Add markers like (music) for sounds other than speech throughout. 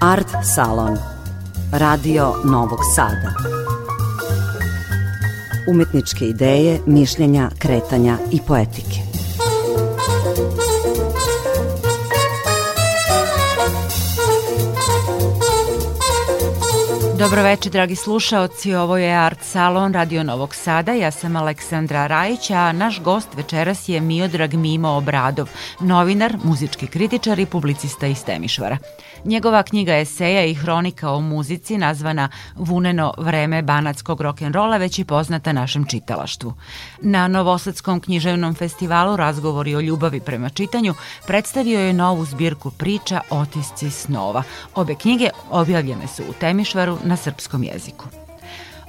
Art Salon. Radio Novog Sada. Umetničke ideje, mišljenja, kretanja i poetike. Dobroveče, dragi slušaoci, ovo je Art Salon Radio Novog Sada, ja sam Aleksandra Rajić, a naš gost večeras je Miodrag Mimo Obradov, novinar, muzički kritičar i publicista iz Temišvara. Njegova knjiga eseja i hronika o muzici nazvana Vuneno vreme banatskog rock'n'rolla već je poznata našem čitalaštvu. Na Novosadskom književnom festivalu Razgovori o ljubavi prema čitanju predstavio je novu zbirku priča Otisci snova. Obe knjige objavljene su u Temišvaru na srpskom jeziku.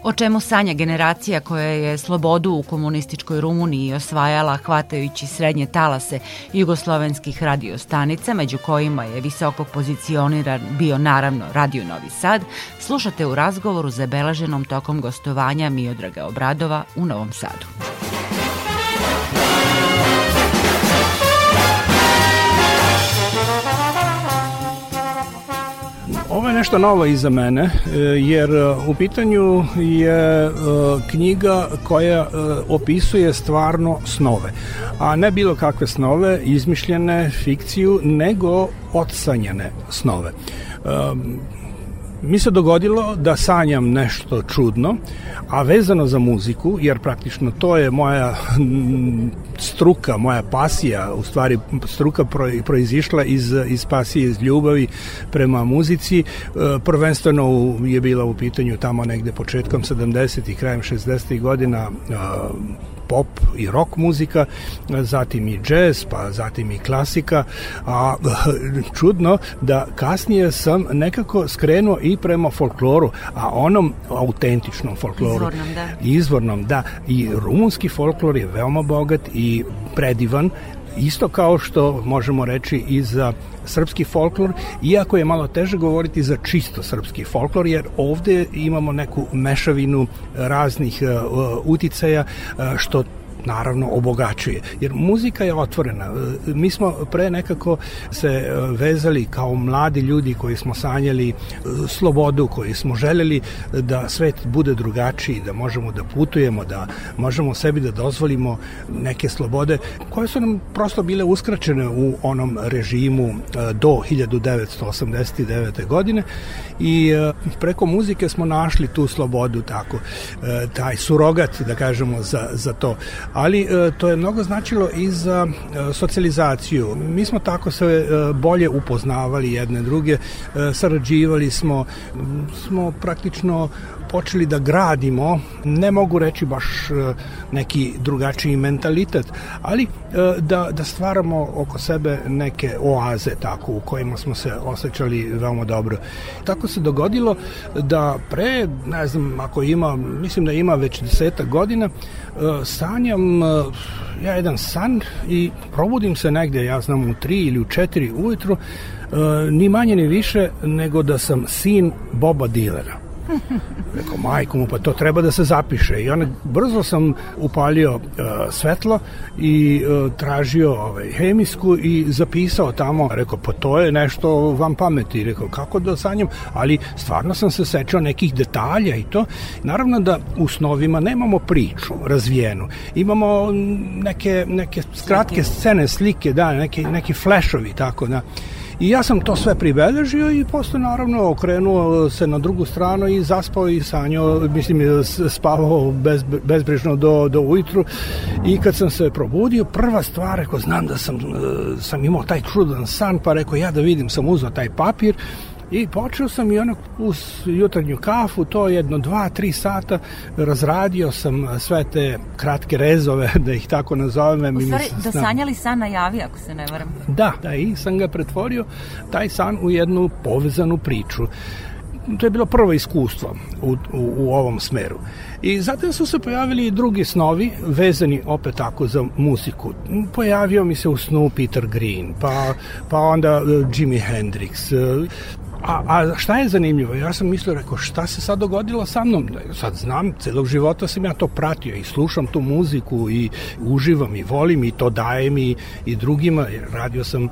O čemu sanja generacija koja je slobodu u komunističkoj Rumuniji osvajala hvatajući srednje talase jugoslovenskih radiostanica, među kojima je visoko pozicioniran bio naravno Radio Novi Sad, slušate u razgovoru zabeleženom tokom gostovanja Miodraga Obradova u Novom Sadu. Nešto novo iza mene, e, jer e, u pitanju je e, knjiga koja opisuje stvarno snove, a ne bilo kakve snove, izmišljene, fikciju, nego odsanjane snove mi se dogodilo da sanjam nešto čudno, a vezano za muziku, jer praktično to je moja struka, moja pasija, u stvari struka proizišla iz, iz pasije, iz ljubavi prema muzici. E, prvenstveno je bila u pitanju tamo negde početkom 70. i krajem 60. godina pop i rock muzika, zatim i jazz, pa zatim i klasika, a (laughs) čudno da kasnije sam nekako skrenuo i prema folkloru, a onom autentičnom folkloru. Izvornom, da. Izvornom, da. I rumunski folklor je veoma bogat i predivan, isto kao što možemo reći i za srpski folklor, iako je malo teže govoriti za čisto srpski folklor, jer ovde imamo neku mešavinu raznih uh, uticaja, uh, što naravno obogaćuje. Jer muzika je otvorena. E, mi smo pre nekako se e, vezali kao mladi ljudi koji smo sanjali e, slobodu, koji smo želeli da svet bude drugačiji, da možemo da putujemo, da možemo sebi da dozvolimo neke slobode koje su nam prosto bile uskraćene u onom režimu do 1989. godine i preko muzike smo našli tu slobodu tako taj surogat da kažemo za, za to ali e, to je mnogo značilo i za e, socijalizaciju. Mi smo tako se e, bolje upoznavali jedne druge, sarađivali smo, smo praktično počeli da gradimo, ne mogu reći baš neki drugačiji mentalitet, ali da, da stvaramo oko sebe neke oaze tako u kojima smo se osjećali veoma dobro. Tako se dogodilo da pre, ne znam, ako ima, mislim da ima već deseta godina, sanjam ja jedan san i probudim se negde, ja znam u tri ili u četiri ujutru, ni manje ni više nego da sam sin Boba Dilera. Rekao, majko mu, pa to treba da se zapiše. I onda brzo sam upalio uh, svetlo i uh, tražio ovaj, hemijsku i zapisao tamo. Rekao, pa to je nešto vam pameti. Rekao, kako da sanjam? Ali stvarno sam se sečao nekih detalja i to. Naravno da u snovima nemamo priču razvijenu. Imamo neke, neke kratke scene, slike, da, neki, neki flashovi, tako da. I ja sam to sve pribeležio i posle naravno okrenuo se na drugu stranu i zaspao i sanjao, mislim spavao bez, bezbrižno do, do ujutru. I kad sam se probudio, prva stvar, rekao, znam da sam, sam imao taj čudan san, pa rekao, ja da vidim, sam uzao taj papir I počeo sam i onak uz jutarnju kafu, to jedno dva, tri sata razradio sam sve te kratke rezove, (laughs) da ih tako nazovem. U stvari, da sanjali san na javi, ako se ne varam. Da, da, i sam ga pretvorio, taj san u jednu povezanu priču to je bilo prvo iskustvo u, u, u ovom smeru. I zatim su se pojavili i drugi snovi, vezani opet tako za muziku. Pojavio mi se u snu Peter Green, pa, pa onda uh, Jimi Hendrix, uh, A, a šta je zanimljivo? Ja sam mislio, rekao, šta se sad dogodilo sa mnom? Sad znam, celog života sam ja to pratio i slušam tu muziku i uživam i volim i to dajem i, i drugima. Radio sam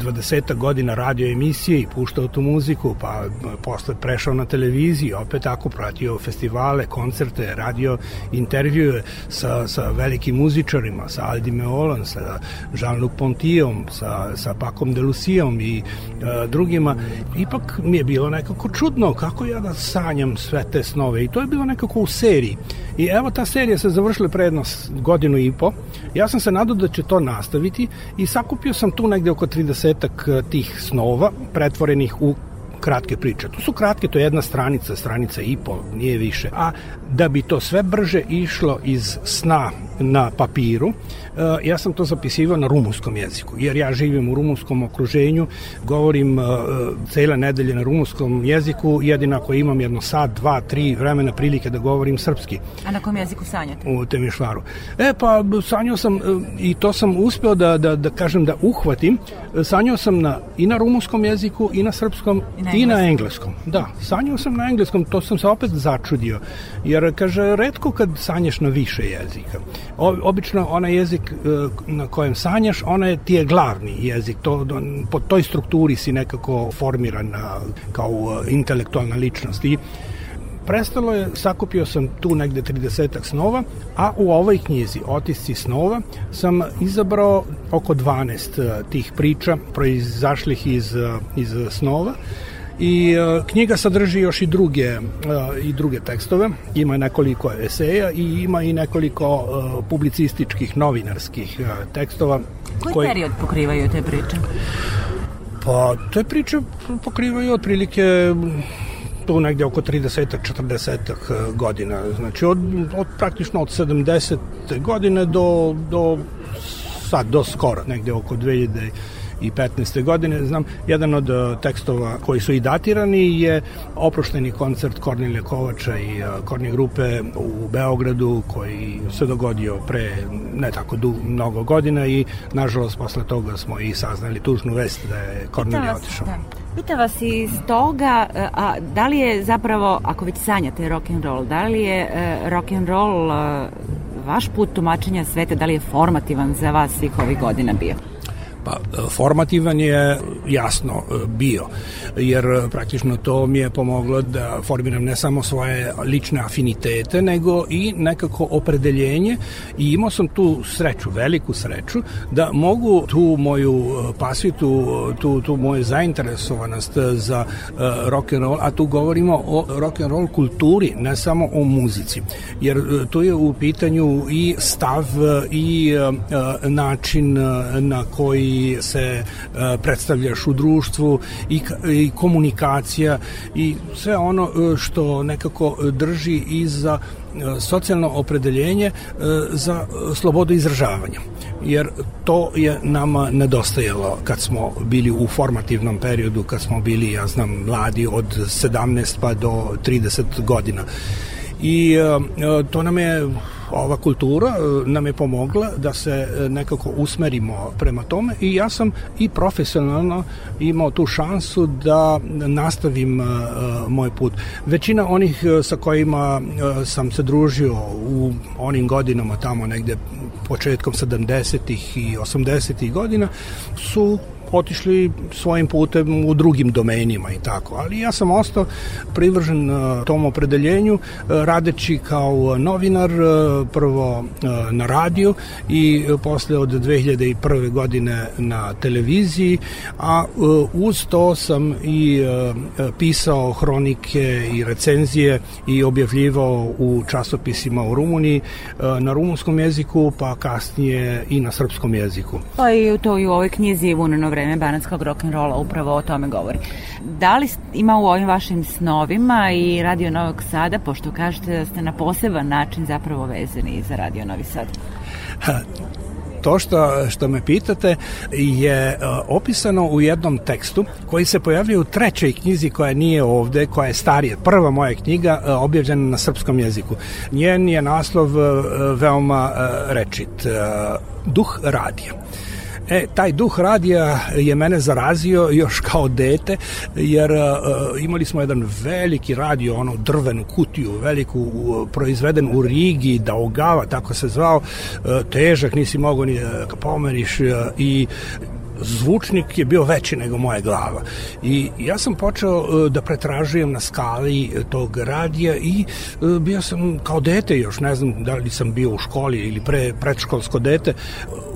20 godina radio emisije i puštao tu muziku, pa posle prešao na televiziju, opet tako pratio festivale, koncerte, radio intervjue sa, sa velikim muzičarima, sa Aldi Meolan, sa Jean-Luc Pontijom, sa, sa Pakom de Lucijom i uh, drugima. Ipak mi je bilo nekako čudno kako ja da sanjam sve te snove i to je bilo nekako u seriji. I evo ta serija se završila pre jedno godinu i po. Ja sam se nadao da će to nastaviti i sakupio sam tu negde oko 30 e, tih snova pretvorenih u kratke priče. To su kratke, to je jedna stranica, stranica i pol, nije više. A da bi to sve brže išlo iz sna na papiru, e, ja sam to zapisivao na rumunskom jeziku, jer ja živim u rumunskom okruženju, govorim e, cele nedelje na rumunskom jeziku, jedino ako imam jedno sat, dva, tri vremena prilike da govorim srpski. A na kom jeziku sanjate? U Temišvaru. E, pa sanjao sam e, i to sam uspeo da, da, da kažem da uhvatim. Sanjao sam na, i na rumunskom jeziku, i na srpskom, i na, i na engleskom. Da, sanjao sam na engleskom, to sam se opet začudio, jer kaže, redko kad sanjaš na više jezika obično onaj jezik e, na kojem sanjaš, ona je, ti je glavni jezik. To, po toj strukturi si nekako formiran kao e, intelektualna ličnost. I prestalo je, sakupio sam tu negde 30 snova, a u ovoj knjizi Otisci snova sam izabrao oko 12 e, tih priča proizašlih iz, iz snova I uh, knjiga sadrži još i druge, uh, i druge tekstove, ima nekoliko eseja i ima i nekoliko uh, publicističkih, novinarskih uh, tekstova. Koji, koji period pokrivaju te priče? Pa, te priče pokrivaju otprilike tu negde oko 30-40 godina. Znači, od, od praktično od 70. godine do, do sad, do skoro, negde oko 2000 2015. godine. Znam, jedan od uh, tekstova koji su i datirani je oprošteni koncert Kornilija Kovača i uh, Kornije grupe u Beogradu koji se dogodio pre ne tako du, mnogo godina i nažalost posle toga smo i saznali tužnu vest da je Kornilija otišao. Da. Pita vas iz toga, uh, a da li je zapravo, ako već sanjate rock and roll, da li je uh, rock and roll uh, vaš put tumačenja sveta, da li je formativan za vas svih ovih godina bio? Pa formativan je jasno e, bio, jer e, praktično to mi je pomoglo da formiram ne samo svoje lične afinitete, nego i nekako opredeljenje. I imao sam tu sreću, veliku sreću, da mogu tu moju e, pasiju, tu, tu, tu moju zainteresovanost za rock and roll, a tu govorimo o rock and roll kulturi, ne samo o muzici, jer tu je u pitanju i stav i način na koji se e, predstavljaš u društvu i, i komunikacija i sve ono e, što nekako drži i za e, socijalno opredeljenje za slobodu izražavanja jer to je nama nedostajalo kad smo bili u formativnom periodu, kad smo bili, ja znam, mladi od 17 pa do 30 godina. I to nam je ova kultura e, nam je pomogla da se e, nekako usmerimo prema tome i ja sam i profesionalno imao tu šansu da nastavim e, moj put. Većina onih sa kojima sam se družio u onim godinama tamo negde početkom 70. i 80. godina su otišli svojim putem u drugim domenima i tako. Ali ja sam ostao privržen uh, tom opredeljenju uh, radeći kao novinar uh, prvo na radiju i posle od 2001. godine na televiziji, a uz to sam i pisao hronike i recenzije i objavljivao u časopisima u Rumuniji na rumunskom jeziku, pa kasnije i na srpskom jeziku. Pa i to i u ovoj knjizi vreme banatskog rock'n'rolla upravo o tome govori. Da li ima u ovim vašim snovima i Radio Novog Sada, pošto kažete da ste na poseban način zapravo vezani za Radio Novi Sad? to što, što me pitate je uh, opisano u jednom tekstu koji se pojavljuje u trećoj knjizi koja nije ovde, koja je starija, prva moja knjiga uh, objavljena na srpskom jeziku. Njen je naslov uh, veoma rečit. Duh radija. E, taj duh radija je mene zarazio još kao dete, jer uh, imali smo jedan veliki radio, ono drvenu kutiju, veliku, uh, proizveden u Rigi, Daogava, tako se zvao, uh, težak, nisi mogao ni da pomeriš uh, i zvučnik je bio veći nego moja glava. I ja sam počeo da pretražujem na skali tog radija i bio sam kao dete još, ne znam da li sam bio u školi ili pre predškolsko dete,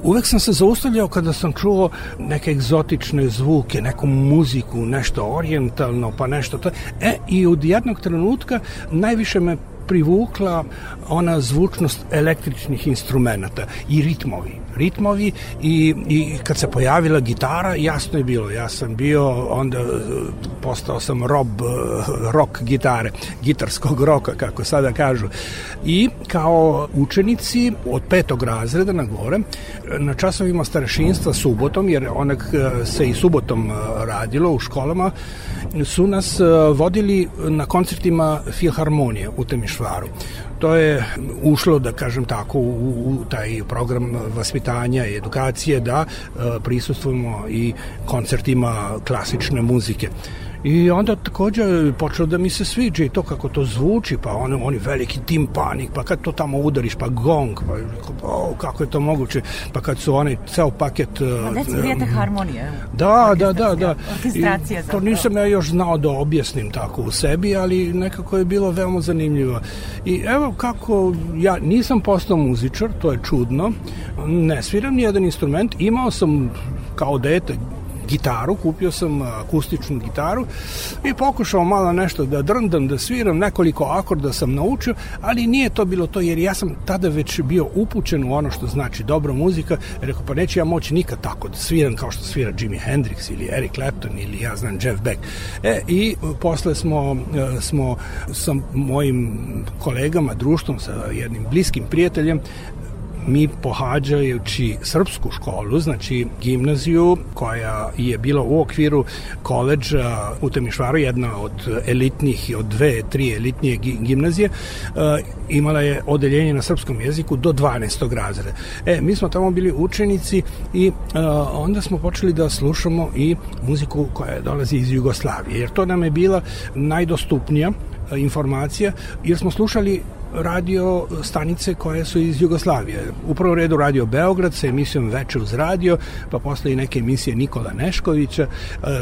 uvek sam se zaustavljao kada sam čuo neke egzotične zvuke, neku muziku, nešto orijentalno, pa nešto to. E, i od jednog trenutka najviše me privukla ona zvučnost električnih instrumenta i ritmovi ritmovi i, i kad se pojavila gitara jasno je bilo, ja sam bio onda postao sam rob rock gitare, gitarskog roka kako sada kažu. I kao učenici od petog razreda na gore na časovima starešinstva subotom jer onak se i subotom radilo u školama su nas vodili na koncertima Filharmonije u Temišvaru. To je ušlo, da kažem tako, u, u taj program vaspitanja i edukacije da e, prisustujemo i koncertima klasične muzike. I onda takođe počelo da mi se sviđa i to kako to zvuči, pa on, oni veliki timpanik, pa kad to tamo udariš, pa gong, pa oh, kako je to moguće, pa kad su oni ceo paket... Pa gde se vidite harmonije? Da, da, da, da. I to nisam ja još znao da objasnim tako u sebi, ali nekako je bilo veoma zanimljivo. I evo kako, ja nisam postao muzičar, to je čudno, ne sviram ni jedan instrument, imao sam kao dete gitaru, kupio sam akustičnu gitaru i pokušao malo nešto da drndam, da sviram, nekoliko akorda sam naučio, ali nije to bilo to, jer ja sam tada već bio upućen u ono što znači dobra muzika, rekao pa neću ja moći nikad tako da sviram kao što svira Jimi Hendrix ili Eric Clapton ili ja znam Jeff Beck. E, i posle smo, e, smo sa mojim kolegama, društvom, sa jednim bliskim prijateljem, mi pohađajući srpsku školu, znači gimnaziju koja je bila u okviru koleđa u Temišvaru, jedna od elitnih i od dve, tri elitnije gimnazije, e, imala je odeljenje na srpskom jeziku do 12. razreda. E, mi smo tamo bili učenici i e, onda smo počeli da slušamo i muziku koja dolazi iz Jugoslavije, jer to nam je bila najdostupnija e, informacija, jer smo slušali radio stanice koje su iz Jugoslavije. U prvom redu radio Beograd sa emisijom Večer uz radio, pa posle i neke emisije Nikola Neškovića. E,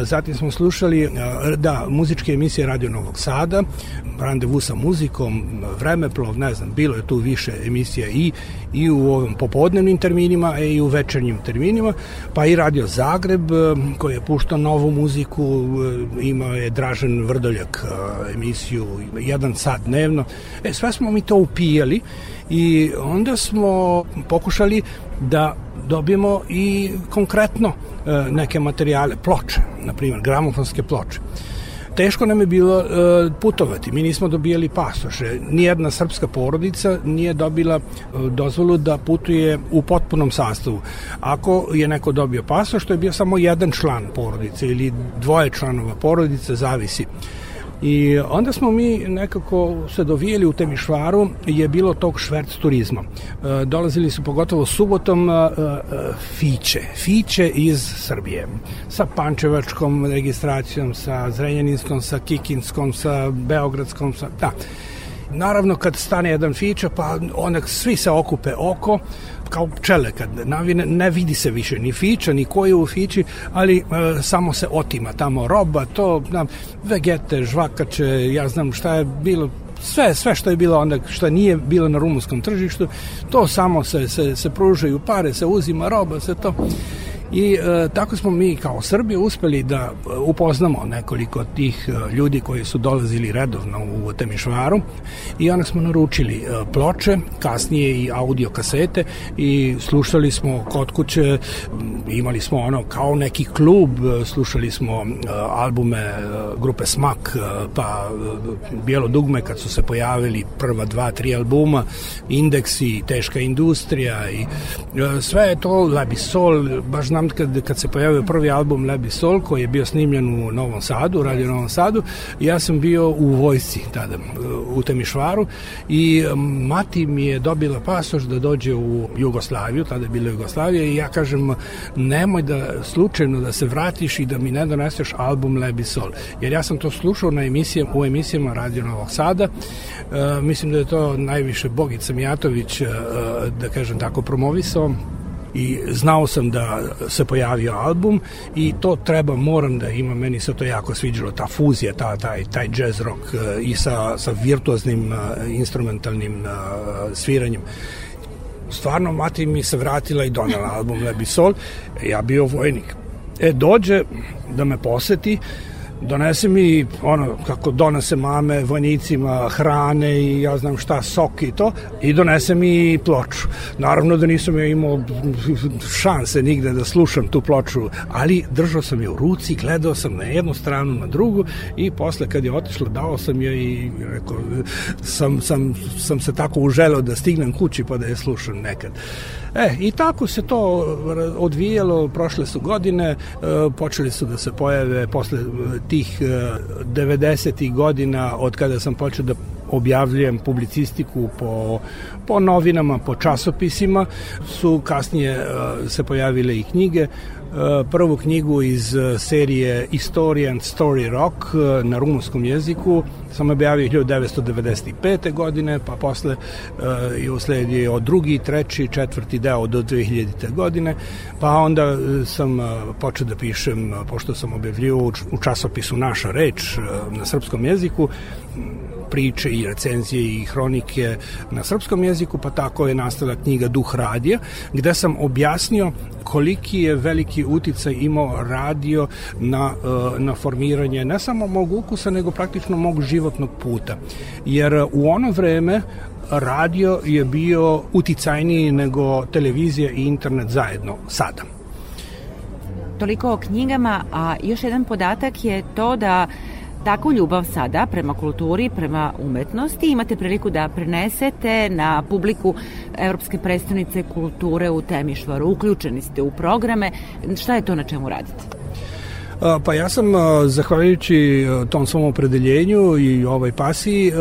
zatim smo slušali, e, da, muzičke emisije Radio Novog Sada, randevu sa muzikom, vremeplov, ne znam, bilo je tu više emisija i, i u ovim popodnevnim terminima, e, i u večernjim terminima, pa i Radio Zagreb, koji je puštao novu muziku, imao je Dražen Vrdoljak emisiju, jedan sat dnevno. E, sve smo mi to upijali i onda smo pokušali da dobijemo i konkretno e, neke materijale, ploče, na primjer gramofonske ploče. Teško nam je bilo e, putovati, mi nismo dobijali pasoše. Nijedna srpska porodica nije dobila e, dozvolu da putuje u potpunom sastavu. Ako je neko dobio pasoš, to je bio samo jedan član porodice ili dvoje članova porodice, zavisi. I onda smo mi nekako se dovijeli u Temišvaru, je bilo tog šverc turizma. E, dolazili su pogotovo subotom e, e, fiće, fiće iz Srbije. Sa Pančevačkom registracijom, sa Zrenjaninskom, sa Kikinskom, sa Beogradskom, sa... Da. Naravno, kad stane jedan fića, pa onak svi se okupe oko, kao pčele kad navine, ne vidi se više ni fiča, ni ko je u fiči, ali e, samo se otima tamo roba, to, znam, vegete, žvakače, ja znam šta je bilo, sve, sve što je bilo onda, što nije bilo na rumunskom tržištu, to samo se, se, se pružaju pare, se uzima roba, se to I e, tako smo mi kao Srbije uspeli da e, upoznamo nekoliko tih e, ljudi koji su dolazili redovno u Temišvaru i onda smo naručili e, ploče, kasnije i audio kasete i slušali smo kod kuće, imali smo ono kao neki klub, slušali smo albume grupe Smak, pa Bijelo dugme kad su se pojavili prva dva, tri albuma, Indeksi, Teška industrija i sve je to Labisol, baš znam znam kad, kad se pojavio prvi album Lebi Sol koji je bio snimljen u Novom Sadu, radio Novom Sadu, ja sam bio u vojsci tada, u Temišvaru i mati mi je dobila pasoš da dođe u Jugoslaviju, tada je bila Jugoslavija i ja kažem nemoj da slučajno da se vratiš i da mi ne doneseš album Lebi Sol. Jer ja sam to slušao na emisijama, u emisijama Radio Novog Sada. E, mislim da je to najviše Bogica Mijatović, e, da kažem tako, promovisao i znao sam da se pojavio album i to treba, moram da ima, meni se to jako sviđalo, ta fuzija, ta, taj, taj jazz rock e, i sa, sa virtuoznim instrumentalnim sviranjem stvarno mati mi se vratila i donela (laughs) album Lebi Sol, ja bio vojnik. E, dođe da me poseti, donese mi ono kako donese mame vojnicima hrane i ja znam šta sok i to i donese mi ploču. Naravno da nisam ja imao šanse nigde da slušam tu ploču ali držao sam je u ruci gledao sam na jednu stranu na drugu i posle kad je otišla dao sam je i rekao sam, sam, sam se tako uželeo da stignem kući pa da je slušam nekad. E, i tako se to odvijalo, prošle su godine, e, počeli su da se pojave posle tih 90. E, godina od kada sam počeo da objavljujem publicistiku po, po novinama, po časopisima, su kasnije se pojavile i knjige. Prvu knjigu iz serije History and Story Rock na rumunskom jeziku sam objavio 1995. godine, pa posle uh, je usledio drugi, treći, četvrti deo do 2000. godine, pa onda uh, sam uh, počeo da pišem, uh, pošto sam objavljio u, časopisu Naša reč uh, na srpskom jeziku, priče i recenzije i hronike na srpskom jeziku, pa tako je nastala knjiga Duh radija, gde sam objasnio koliki je veliki uticaj imao radio na, e, na formiranje ne samo mog ukusa, nego praktično mog životnog puta. Jer u ono vreme radio je bio uticajniji nego televizija i internet zajedno sada. Toliko o knjigama, a još jedan podatak je to da Takvu ljubav sada prema kulturi, prema umetnosti imate priliku da prenesete na publiku Evropske predstavnice kulture u Temišvaru. Uključeni ste u programe. Šta je to na čemu radite? Pa ja sam, zahvaljujući tom svom opredeljenju i ovoj pasiji,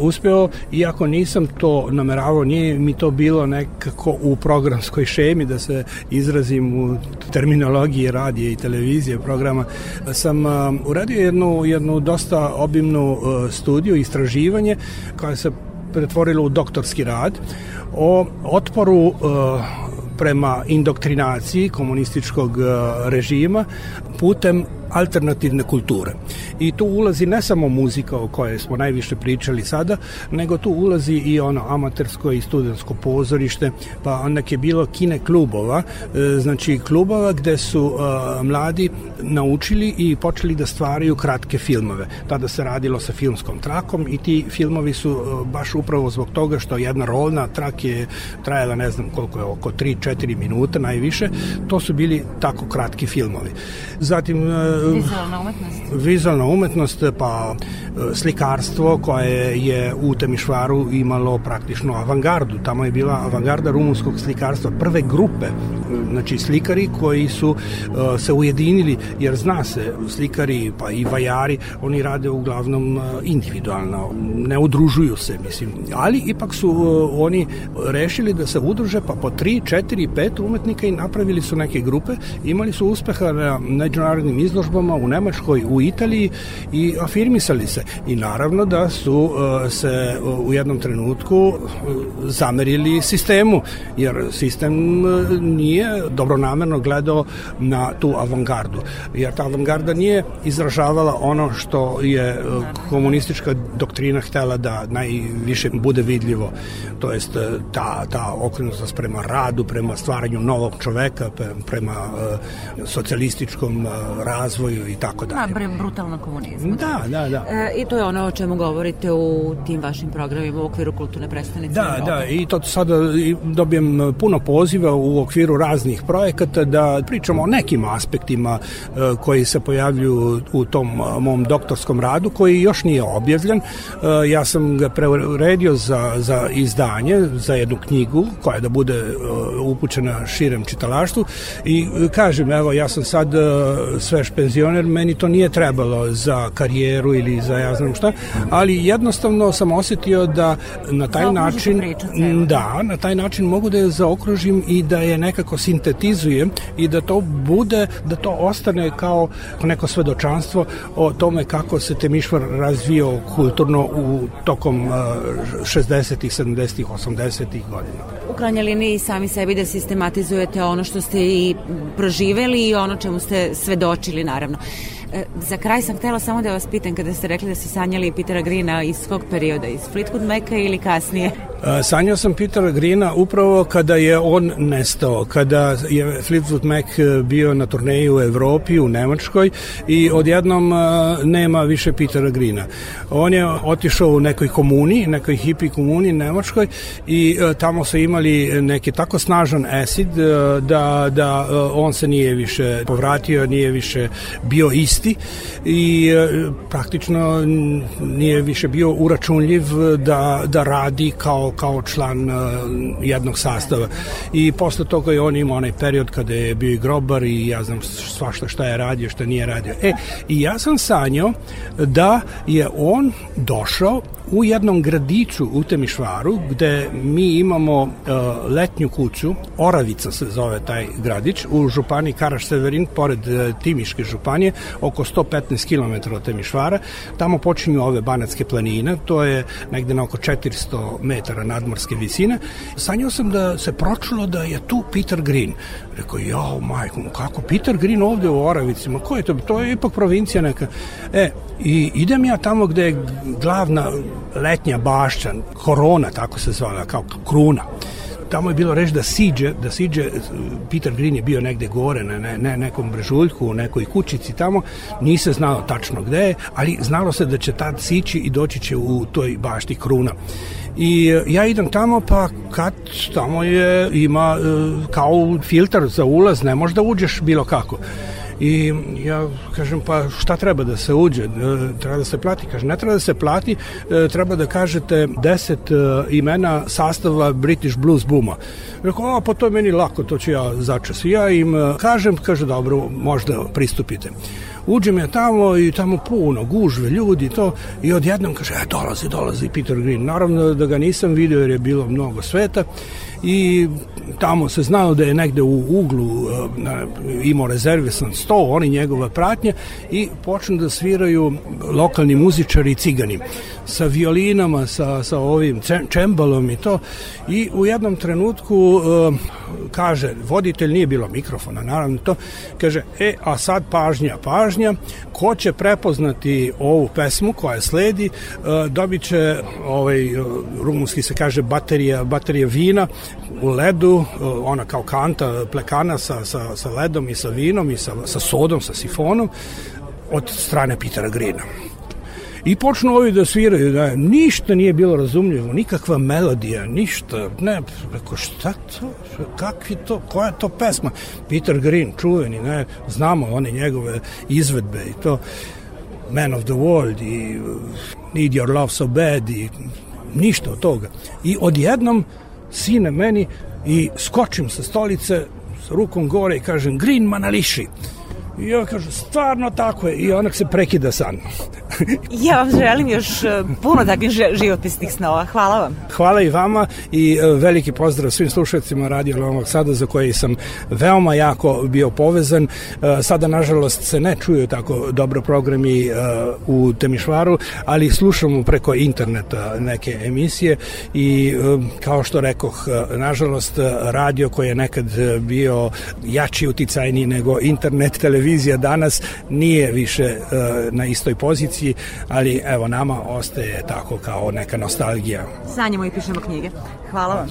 uspeo, iako nisam to nameravao, nije mi to bilo nekako u programskoj šemi, da se izrazim u terminologiji radije i televizije programa, sam uradio jednu, jednu dosta obimnu studiju, istraživanje, koja se pretvorila u doktorski rad o otporu prema indoktrinaciji komunističkog režima putem alternativne kulture. I tu ulazi ne samo muzika o kojoj smo najviše pričali sada, nego tu ulazi i ono amatersko i studentsko pozorište, pa onda je bilo kine klubova, e, znači klubova gde su uh, mladi naučili i počeli da stvaraju kratke filmove. Tada se radilo sa filmskom trakom i ti filmovi su uh, baš upravo zbog toga što jedna rolna trak je trajala ne znam koliko je, oko 3-4 minuta najviše, to su bili tako kratki filmovi. Zatim Vizualna umetnost. Vizualna umetnost, pa e, slikarstvo koje je u Temišvaru imalo praktično avangardu. Tamo je bila avangarda rumunskog slikarstva, prve grupe, znači slikari koji su se ujedinili, jer zna se, slikari pa i vajari, oni rade uglavnom individualno, ne udružuju se, mislim. Ali ipak su oni rešili da se udruže, pa po 3, 4, 5 umetnika i napravili su neke grupe, imali su uspeha na međunarodnim izložbama izložbama u Nemačkoj, u Italiji i afirmisali se. I naravno da su uh, se uh, u jednom trenutku uh, zamerili sistemu, jer sistem nije dobronamerno gledao na tu avangardu. Jer ta avangarda nije izražavala ono što je komunistička doktrina htela da najviše bude vidljivo. To jest ta, ta okrenutost prema radu, prema stvaranju novog čoveka, prema socijalističkom razvoju i tako dalje. Da, brutalna komunizma. Da, da, da. E, I to je ono o čemu govorite u tim vašim programima u okviru kulturne predstavnice. Da, da, i to sada dobijem puno poziva u okviru raznih projekata da pričamo o nekim aspektima e, koji se pojavljuju u tom mom doktorskom radu koji još nije objavljen. E, ja sam ga preuredio za, za izdanje, za jednu knjigu koja da bude upućena širem čitalaštvu i kažem, evo, ja sam sad sveš penzioner, meni to nije trebalo za karijeru ili za ja znam šta, ali jednostavno sam osetio da na taj način da, na taj način mogu da je zaokružim i da je nekako sintetizujem i da to bude, da to ostane kao neko svedočanstvo o tome kako se Temišvar razvio kulturno u tokom uh, 60-ih, 70-ih, 80-ih godina. U krajnjoj liniji sami sebi da sistematizujete ono što ste i proživeli i ono čemu ste svedočili naravno. E, za kraj sam htela samo da vas pitam kada ste rekli da ste sanjali Petera Grina iz kog perioda, iz Fleetwood Maca ili kasnije? E, sanjao sam Petera Grina upravo kada je on nestao, kada je Fleetwood Mac bio na turneji u Evropi, u Nemačkoj i odjednom e, nema više Petera Grina. On je otišao u nekoj komuni, nekoj hipi komuni Nemačkoj i tamo su imali neki tako snažan acid da, da on se nije više povratio, nije više bio isti i e, praktično nije više bio uračunljiv da, da radi kao, kao član e, jednog sastava. I posle toga je on imao onaj period kada je bio i grobar i ja znam svašta šta je radio, šta nije radio. E, i ja sam sanjao da je on došao u jednom gradiću u Temišvaru gde mi imamo uh, letnju kuću, Oravica se zove taj gradić, u županiji Karaš Severin, pored uh, Timiške županije, oko 115 km od Temišvara. Tamo počinju ove banatske planine, to je negde na oko 400 metara nadmorske visine. Sanjao sam da se pročulo da je tu Peter Green. Rekao, jao, majko, kako Peter Green ovde u Oravici? Ma ko je to? To je ipak provincija neka. E, i idem ja tamo gde je glavna letnja bašća, korona, tako se zvala, kao kruna tamo je bilo reći da siđe, da siđe, Peter Green je bio negde gore na ne, ne, nekom brežuljku, u nekoj kućici tamo, nije znao tačno gde je, ali znalo se da će tad sići i doći će u toj bašti kruna. I e, ja idem tamo pa kad tamo je ima e, kao filter za ulaz, ne možeš da uđeš bilo kako. I ja kažem, pa šta treba da se uđe? E, treba da se plati? Kaže, ne treba da se plati, e, treba da kažete deset e, imena sastava British Blues Booma. Rekao, a pa to je meni lako, to ću ja začas. I ja im kažem, kaže, dobro, možda pristupite. Uđem ja tamo i tamo puno gužve, ljudi to i odjednom kaže, e, dolazi, dolazi Peter Green. Naravno da ga nisam video jer je bilo mnogo sveta i tamo se znalo da je negde u uglu e, imao rezervisan sto, oni njegova pratnja i počnu da sviraju lokalni muzičari i cigani sa violinama, sa, sa ovim čembalom i to i u jednom trenutku kaže, voditelj nije bilo mikrofona, naravno to, kaže, e, a sad pažnja, pažnja, ko će prepoznati ovu pesmu koja sledi, uh, dobit će, ovaj, uh, rumunski se kaže, baterija, baterija vina u ledu, uh, ona kao kanta plekana sa, sa, sa ledom i sa vinom i sa, sa sodom, sa sifonom, od strane Petera Grina. I počnu ovi da sviraju, da ništa nije bilo razumljivo, nikakva melodija, ništa, ne, reko šta to, kakvi to, koja je to pesma? Peter Green, čuveni, ne, znamo one njegove izvedbe i to, Man of the World i Need Your Love So Bad i ništa od toga. I odjednom sine meni i skočim sa stolice s rukom gore i kažem Green Manališi. I ja kažu, stvarno tako je. I onak se prekida san. (laughs) ja vam želim još e, puno takvih živopisnih snova. Hvala vam. Hvala i vama i e, veliki pozdrav svim slušalcima Radio Novog Sada za koji sam veoma jako bio povezan. E, sada, nažalost, se ne čuju tako dobro programi u Temišvaru, ali slušamo preko interneta neke emisije i kao što rekoh, nažalost, radio koji je nekad bio jači uticajniji nego internet, televizija televizija danas nije više e, na istoj poziciji, ali evo nama ostaje tako kao neka nostalgija. Sanjamo i pišemo knjige. Hvala vam.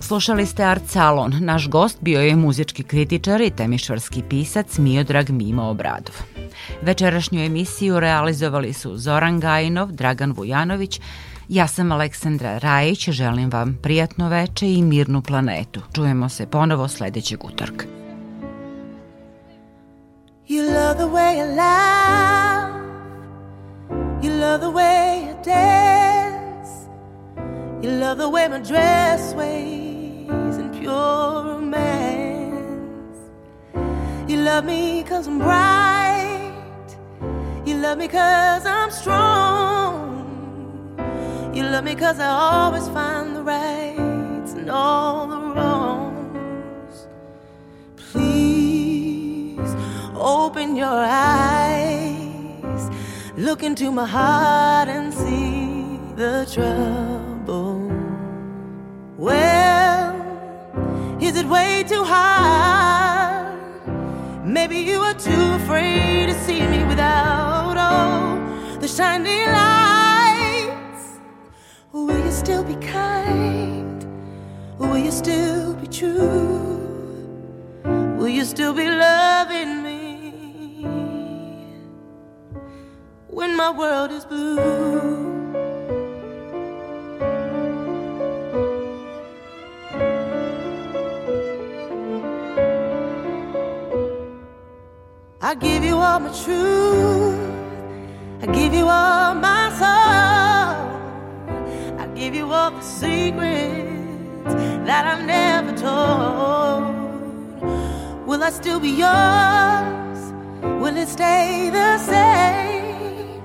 Slušali ste Art Salon. Naš gost bio je muzički kritičar i temišvarski pisac Miodrag Mimo Obradov. Večerašnju emisiju realizovali su Zoran Gajinov, Dragan Vujanović, ja sam Aleksandra Rajić, želim vam prijatno veče i mirnu planetu. Čujemo se ponovo sledećeg utorka. You love the way I laugh. You love the way I dance. You love the way my dress sways in pure romance. You love me cause I'm bright love me cause I'm strong You love me cause I always find the rights and all the wrongs. Please open your eyes, look into my heart and see the trouble. Well, is it way too hard? Maybe you are too afraid to see me without the shining light. Will you still be kind? Will you still be true? Will you still be loving me when my world is blue? I give you all my truth. I give you all my soul I give you all the secrets that I've never told. Will I still be yours? Will it stay the same?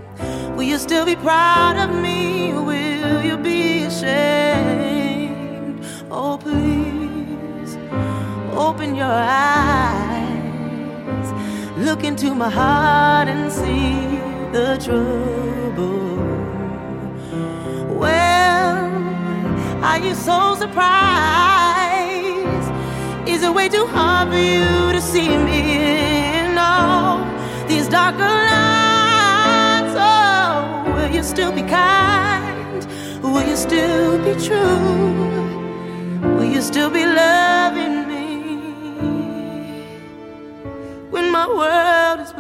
Will you still be proud of me? Will you be ashamed? Oh, please open your eyes, look into my heart and see the trouble. Well, are you so surprised? Is it way too hard for you to see me in all these darker lines? Oh, will you still be kind? Will you still be true? Will you still be loving me when my world is?